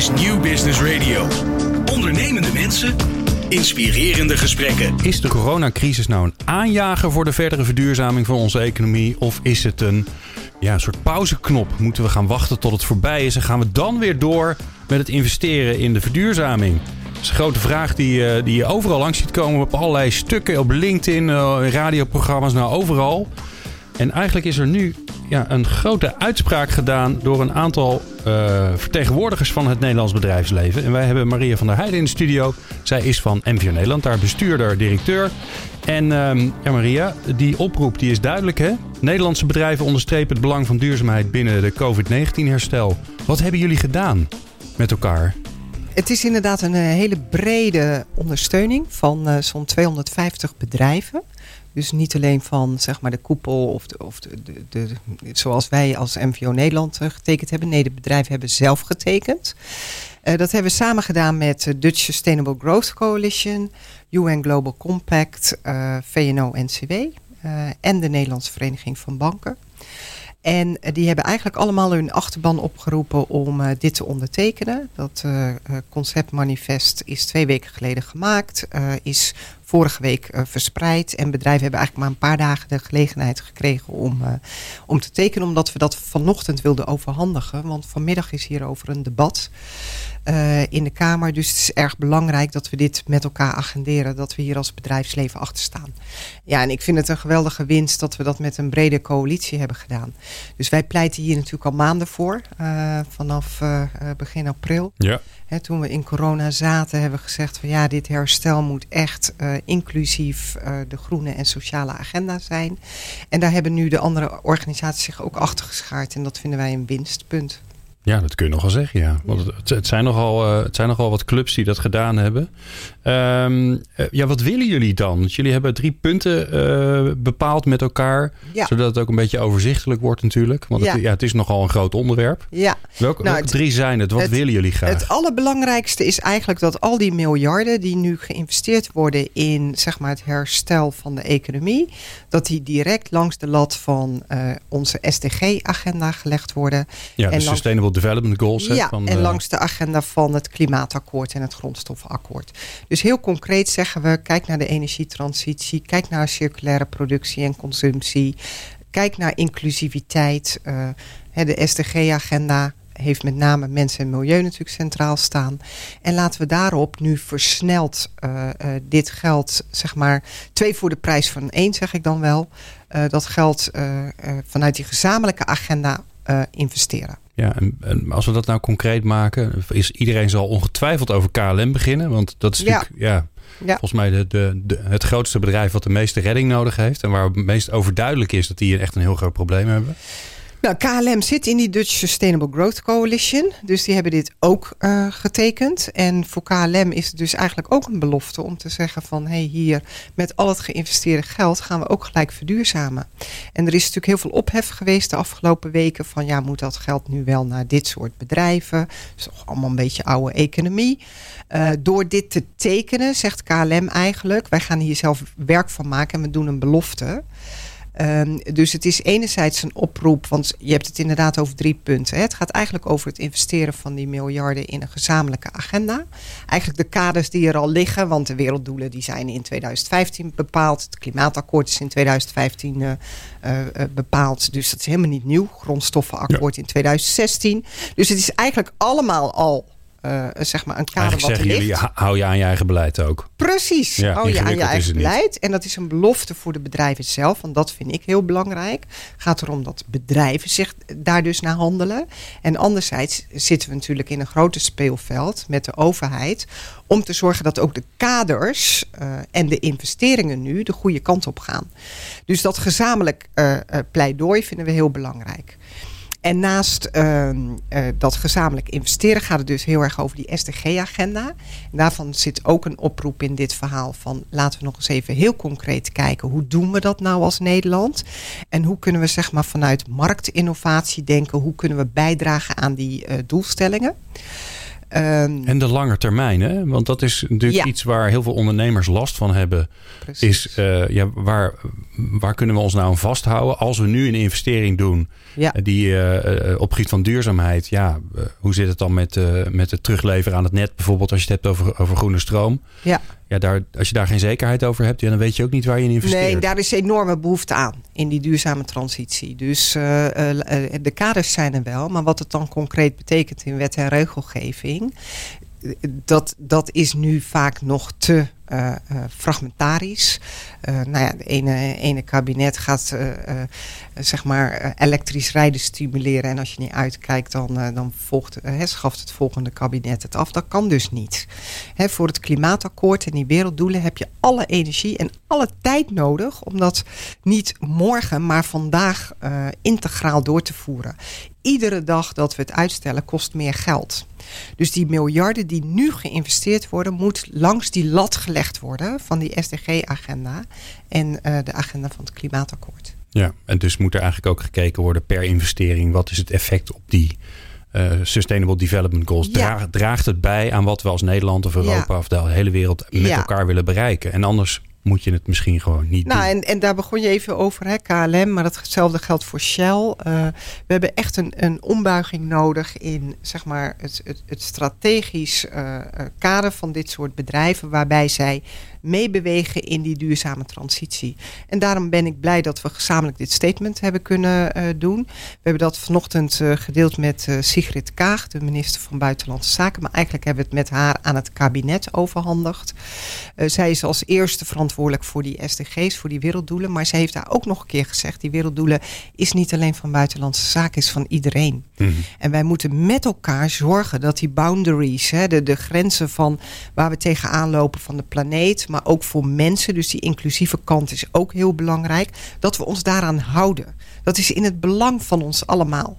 is New Business Radio. Ondernemende mensen, inspirerende gesprekken. Is de coronacrisis nou een aanjager voor de verdere verduurzaming van onze economie? Of is het een ja, een soort pauzeknop? Moeten we gaan wachten tot het voorbij is en gaan we dan weer door met het investeren in de verduurzaming? Dat is een grote vraag die, eh, die je overal langs ziet komen op allerlei stukken, op LinkedIn, uh, radioprogramma's, nou overal. En eigenlijk is er nu ja, een grote uitspraak gedaan door een aantal uh, vertegenwoordigers van het Nederlands bedrijfsleven. En wij hebben Maria van der Heijden in de studio. Zij is van MVO Nederland, daar bestuurder, directeur. En uh, ja, Maria, die oproep die is duidelijk hè? Nederlandse bedrijven onderstrepen het belang van duurzaamheid binnen de COVID-19-herstel. Wat hebben jullie gedaan met elkaar? Het is inderdaad een hele brede ondersteuning van uh, zo'n 250 bedrijven. Dus niet alleen van zeg maar, de koepel of, de, of de, de, zoals wij als MVO Nederland uh, getekend hebben. Nee, de bedrijven hebben zelf getekend. Uh, dat hebben we samen gedaan met de Dutch Sustainable Growth Coalition, UN Global Compact, VNO-NCW en de Nederlandse Vereniging van Banken. En die hebben eigenlijk allemaal hun achterban opgeroepen om dit te ondertekenen. Dat conceptmanifest is twee weken geleden gemaakt, uh, is vorige week verspreid. En bedrijven hebben eigenlijk maar een paar dagen de gelegenheid gekregen om, om te tekenen. Omdat we dat vanochtend wilden overhandigen. Want vanmiddag is hierover een debat. Uh, in de Kamer. Dus het is erg belangrijk dat we dit met elkaar agenderen. Dat we hier als bedrijfsleven achter staan. Ja, en ik vind het een geweldige winst dat we dat met een brede coalitie hebben gedaan. Dus wij pleiten hier natuurlijk al maanden voor. Uh, vanaf uh, begin april. Ja. He, toen we in corona zaten hebben we gezegd van ja, dit herstel moet echt inclusief de groene en sociale agenda zijn. En daar hebben nu de andere organisaties zich ook achter geschaard. En dat vinden wij een winstpunt. Ja, dat kun je nogal zeggen, ja. Want het, het, zijn nogal, uh, het zijn nogal wat clubs die dat gedaan hebben. Um, uh, ja, wat willen jullie dan? Want jullie hebben drie punten uh, bepaald met elkaar. Ja. Zodat het ook een beetje overzichtelijk wordt natuurlijk. Want Ja. het, ja, het is nogal een groot onderwerp. Ja. Welke, Nou, welke het- drie zijn het? Wat willen jullie graag? Het allerbelangrijkste is eigenlijk dat al die miljarden die nu geïnvesteerd worden in zeg maar, het herstel van de economie, dat die direct langs de lat van eh, onze SDG-agenda gelegd worden. ja, en langs- Sustainable Development Goals. hè, Ja, van, en eh, langs de agenda van het klimaatakkoord en het grondstoffenakkoord. Dus heel concreet zeggen we, kijk naar de energietransitie, kijk naar circulaire productie en consumptie, kijk naar inclusiviteit. eh, de SDG-agenda heeft met name mensen en milieu natuurlijk centraal staan. En laten we daarop nu versneld eh, dit geld, zeg maar, twee voor de prijs van één, zeg ik dan wel, dat geld vanuit die gezamenlijke agenda investeren. Ja, en, en als we dat nou concreet maken, is iedereen zal ongetwijfeld over KLM beginnen. Want dat is Ja. natuurlijk ja, Ja. volgens mij de, de, de, het grootste bedrijf wat de meeste redding nodig heeft. En waar het meest overduidelijk is dat die echt een heel groot probleem hebben. Nou, KLM zit in die Dutch Sustainable Growth Coalition. Dus die hebben dit ook uh, getekend. En voor KLM is het dus eigenlijk ook een belofte om te zeggen van... hé, hey, hier met al het geïnvesteerde geld gaan we ook gelijk verduurzamen. En er is natuurlijk heel veel ophef geweest de afgelopen weken... van ja, moet dat geld nu wel naar dit soort bedrijven? Dat is toch allemaal een beetje oude economie. Uh, door dit te tekenen, zegt KLM eigenlijk... wij gaan hier zelf werk van maken en we doen een belofte... Um, dus het is enerzijds een oproep, want je hebt het inderdaad over drie punten. Hè. Het gaat eigenlijk over het investeren van die miljarden in een gezamenlijke agenda. Eigenlijk de kaders die er al liggen, want de werelddoelen die zijn in 2015 bepaald. Het klimaatakkoord is in 2015 uh, uh, bepaald, dus dat is helemaal niet nieuw. Grondstoffenakkoord ja. in 2016. Dus het is eigenlijk allemaal al uh, zeg maar een kader Eigenlijk wat er ligt. Jullie, hou je aan je eigen beleid ook. Precies, ja, hou je aan je eigen beleid. En dat is een belofte voor de bedrijven zelf, want dat vind ik heel belangrijk. Het gaat erom dat bedrijven zich daar dus naar handelen. En anderzijds zitten we natuurlijk in een groter speelveld met de overheid om te zorgen dat ook de kaders uh, en de investeringen nu de goede kant op gaan. Dus dat gezamenlijk uh, pleidooi vinden we heel belangrijk. En naast uh, uh, dat gezamenlijk investeren gaat het dus heel erg over die SDG-agenda. Daarvan zit ook een oproep in dit verhaal van laten we nog eens even heel concreet kijken hoe doen we dat nou als Nederland? En hoe kunnen we zeg maar vanuit marktinnovatie denken, hoe kunnen we bijdragen aan die uh, doelstellingen? Ehm, En de lange termijn, hè? Want dat is natuurlijk Ja. iets waar heel veel ondernemers last van hebben. precies. Is eh, ja, waar, waar kunnen we ons nou aan vasthouden als we nu een investering doen Ja. eh, die eh, op gebied van duurzaamheid, ja, hoe zit het dan met, met het terugleveren aan het net bijvoorbeeld als je het hebt over, over groene stroom? Ja. Ja, daar, als je daar geen zekerheid over hebt, dan weet je ook niet waar je in investeert. Nee, daar is enorme behoefte aan in die duurzame transitie. Dus eh, eh, eh, de kaders zijn er wel, maar wat het dan concreet betekent in wet en regelgeving, dat, dat is nu vaak nog te eh, eh, fragmentarisch. Eh, nou ja, de ene, ene kabinet gaat zeg maar elektrisch rijden stimuleren. En als je niet uitkijkt, dan, dan volgt, hè, schaft het volgende kabinet het af. Dat kan dus niet. Voor het klimaatakkoord en die werelddoelen heb je alle energie en alle tijd nodig om dat niet morgen, maar vandaag integraal door te voeren. Iedere dag dat we het uitstellen kost meer geld. Dus die miljarden die nu geïnvesteerd worden, moet langs die lat gelegd worden van die SDG-agenda en eh, de agenda van het klimaatakkoord. Ja, en dus moet er eigenlijk ook gekeken worden per investering. Wat is het effect op die eh, Sustainable Development Goals? Ja. Draag- draagt het bij aan wat we als Nederland of Europa Ja. of de hele wereld met Ja. elkaar willen bereiken? En anders moet je het misschien gewoon niet Nou, doen. en, en daar begon je even over, hè, KLM, maar hetzelfde geldt voor Shell. Eh, we hebben echt een, een ombuiging nodig in zeg maar, het, het, het strategisch eh, eh, kader van dit soort bedrijven, waarbij zij meebewegen in die duurzame transitie. En daarom ben ik blij dat we gezamenlijk dit statement hebben kunnen doen. We hebben dat vanochtend gedeeld met Sigrid Kaag, de minister van Buitenlandse Zaken. Maar eigenlijk hebben we het met haar aan het kabinet overhandigd. Zij is als eerste verantwoordelijk voor die SDG's, voor die werelddoelen. Maar ze heeft daar ook nog een keer gezegd: die werelddoelen is niet alleen van buitenlandse zaken, is van iedereen. Mhm. En wij moeten met elkaar zorgen dat die boundaries, hè, de, de grenzen van waar we tegenaan lopen van de planeet, maar ook voor mensen, dus die inclusieve kant is ook heel belangrijk, dat we ons daaraan houden. Dat is in het belang van ons allemaal.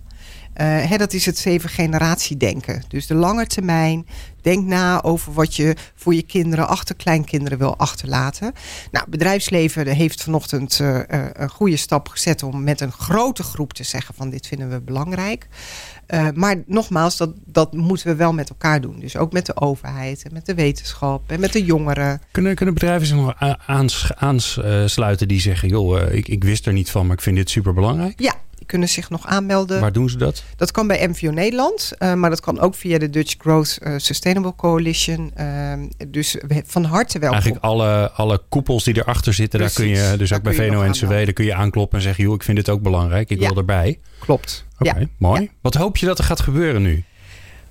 Eh, hè, dat is het zeven generatie denken. Dus de lange termijn. Denk na over wat je voor je kinderen, achterkleinkinderen wil achterlaten. Nou, bedrijfsleven heeft vanochtend eh, eh, een goede stap gezet om met een grote groep te zeggen van dit vinden we belangrijk. Maar nogmaals, dat, dat moeten we wel met elkaar doen. Dus ook met de overheid en met de wetenschap en met de jongeren. Kunnen, kunnen bedrijven zich nog aans- aansluiten die zeggen... joh, ik, ik wist er niet van, maar ik vind dit super belangrijk? Ja, kunnen zich nog aanmelden. Waar doen ze dat? Dat kan bij MVO Nederland, eh, maar dat kan ook via de Dutch Growth eh, Sustainable Coalition. Eh, dus we- van harte welkom. Eigenlijk alle, alle koepels die erachter zitten, daar kun je dus ook bij nog VNO-NCW... aanmelden. daar kun je aankloppen en zeggen... joh, ik vind dit ook belangrijk, ik Ja. wil erbij. Klopt. Oké, Ja. mooi. Ja. Wat hoop je dat er gaat gebeuren nu?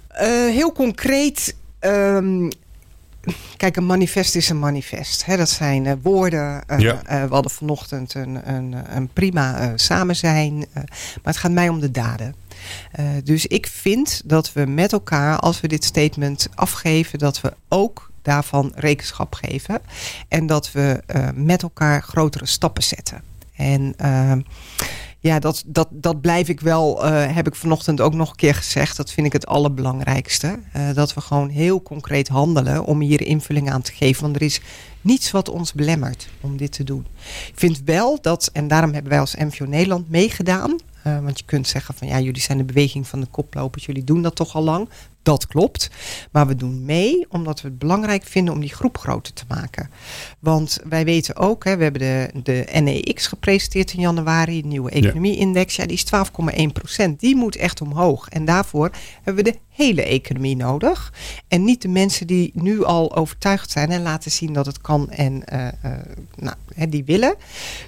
Eh, heel concreet. ehm, kijk, een manifest is een manifest. Hè? Dat zijn eh, woorden. Eh, Ja. eh, we hadden vanochtend een, een, een prima samen zijn. maar het gaat mij om de daden. Dus ik vind dat we met elkaar, als we dit statement afgeven, dat we ook daarvan rekenschap geven. En dat we met elkaar grotere stappen zetten. En ja, dat, dat, dat blijf ik wel, eh, heb ik vanochtend ook nog een keer gezegd. Dat vind ik het allerbelangrijkste. Eh, dat we gewoon heel concreet handelen om hier invulling aan te geven. Want er is niets wat ons belemmert om dit te doen. Ik vind wel dat, en daarom hebben wij als MVO Nederland meegedaan. Eh, want je kunt zeggen van ja, jullie zijn de beweging van de koplopers. Jullie doen dat toch al lang. Dat klopt. Maar we doen mee omdat we het belangrijk vinden om die groep groter te maken. Want wij weten ook, hè, we hebben de, de NEX gepresenteerd in januari, de nieuwe economie-index. Ja, die is 12,1 procent. Die moet echt omhoog. En daarvoor hebben we de hele economie nodig. En niet de mensen die nu al overtuigd zijn en laten zien dat het kan en eh, eh, nou, hè, die willen.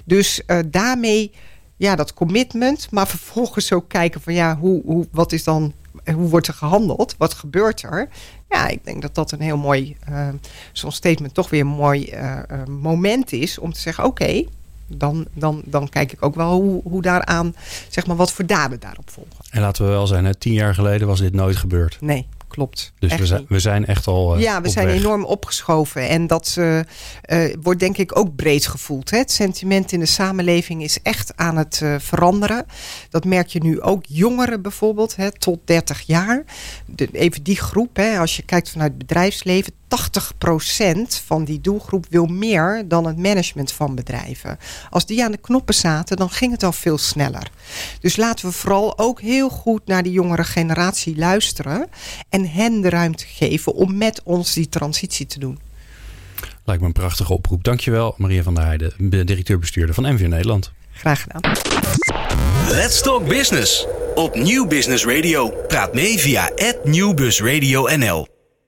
Dus daarmee, ja, dat commitment, maar vervolgens ook kijken van ja, hoe, hoe, wat is dan hoe wordt er gehandeld? Wat gebeurt er? Ja, ik denk dat dat een heel mooi, uh, zo'n statement toch weer een mooi uh, uh, moment is om te zeggen: oké, dan, dan, dan kijk ik ook wel hoe, hoe daaraan, zeg maar, wat voor daden daarop volgen. En laten we wel zijn, hè, tien jaar geleden was dit nooit gebeurd. Nee, klopt. Dus we zijn, we zijn echt al. Uh, ja, we zijn weg. enorm opgeschoven. En dat uh, uh, wordt denk ik ook breed gevoeld. Hè? Het sentiment in de samenleving is echt aan het veranderen. Dat merk je nu ook. Jongeren bijvoorbeeld, hè, tot 30 jaar. De, even die groep, hè, als je kijkt vanuit het bedrijfsleven. 80% van die doelgroep wil meer dan het management van bedrijven. Als die aan de knoppen zaten, dan ging het al veel sneller. Dus laten we vooral ook heel goed naar die jongere generatie luisteren en hen de ruimte geven om met ons die transitie te doen. Lijkt me een prachtige oproep. Dankjewel, Maria van der Heijden, directeur-bestuurder van MVN Nederland. Graag gedaan. Let's Talk Business op Nieuw Business Radio. Praat mee via @nieuwbusradio_nl.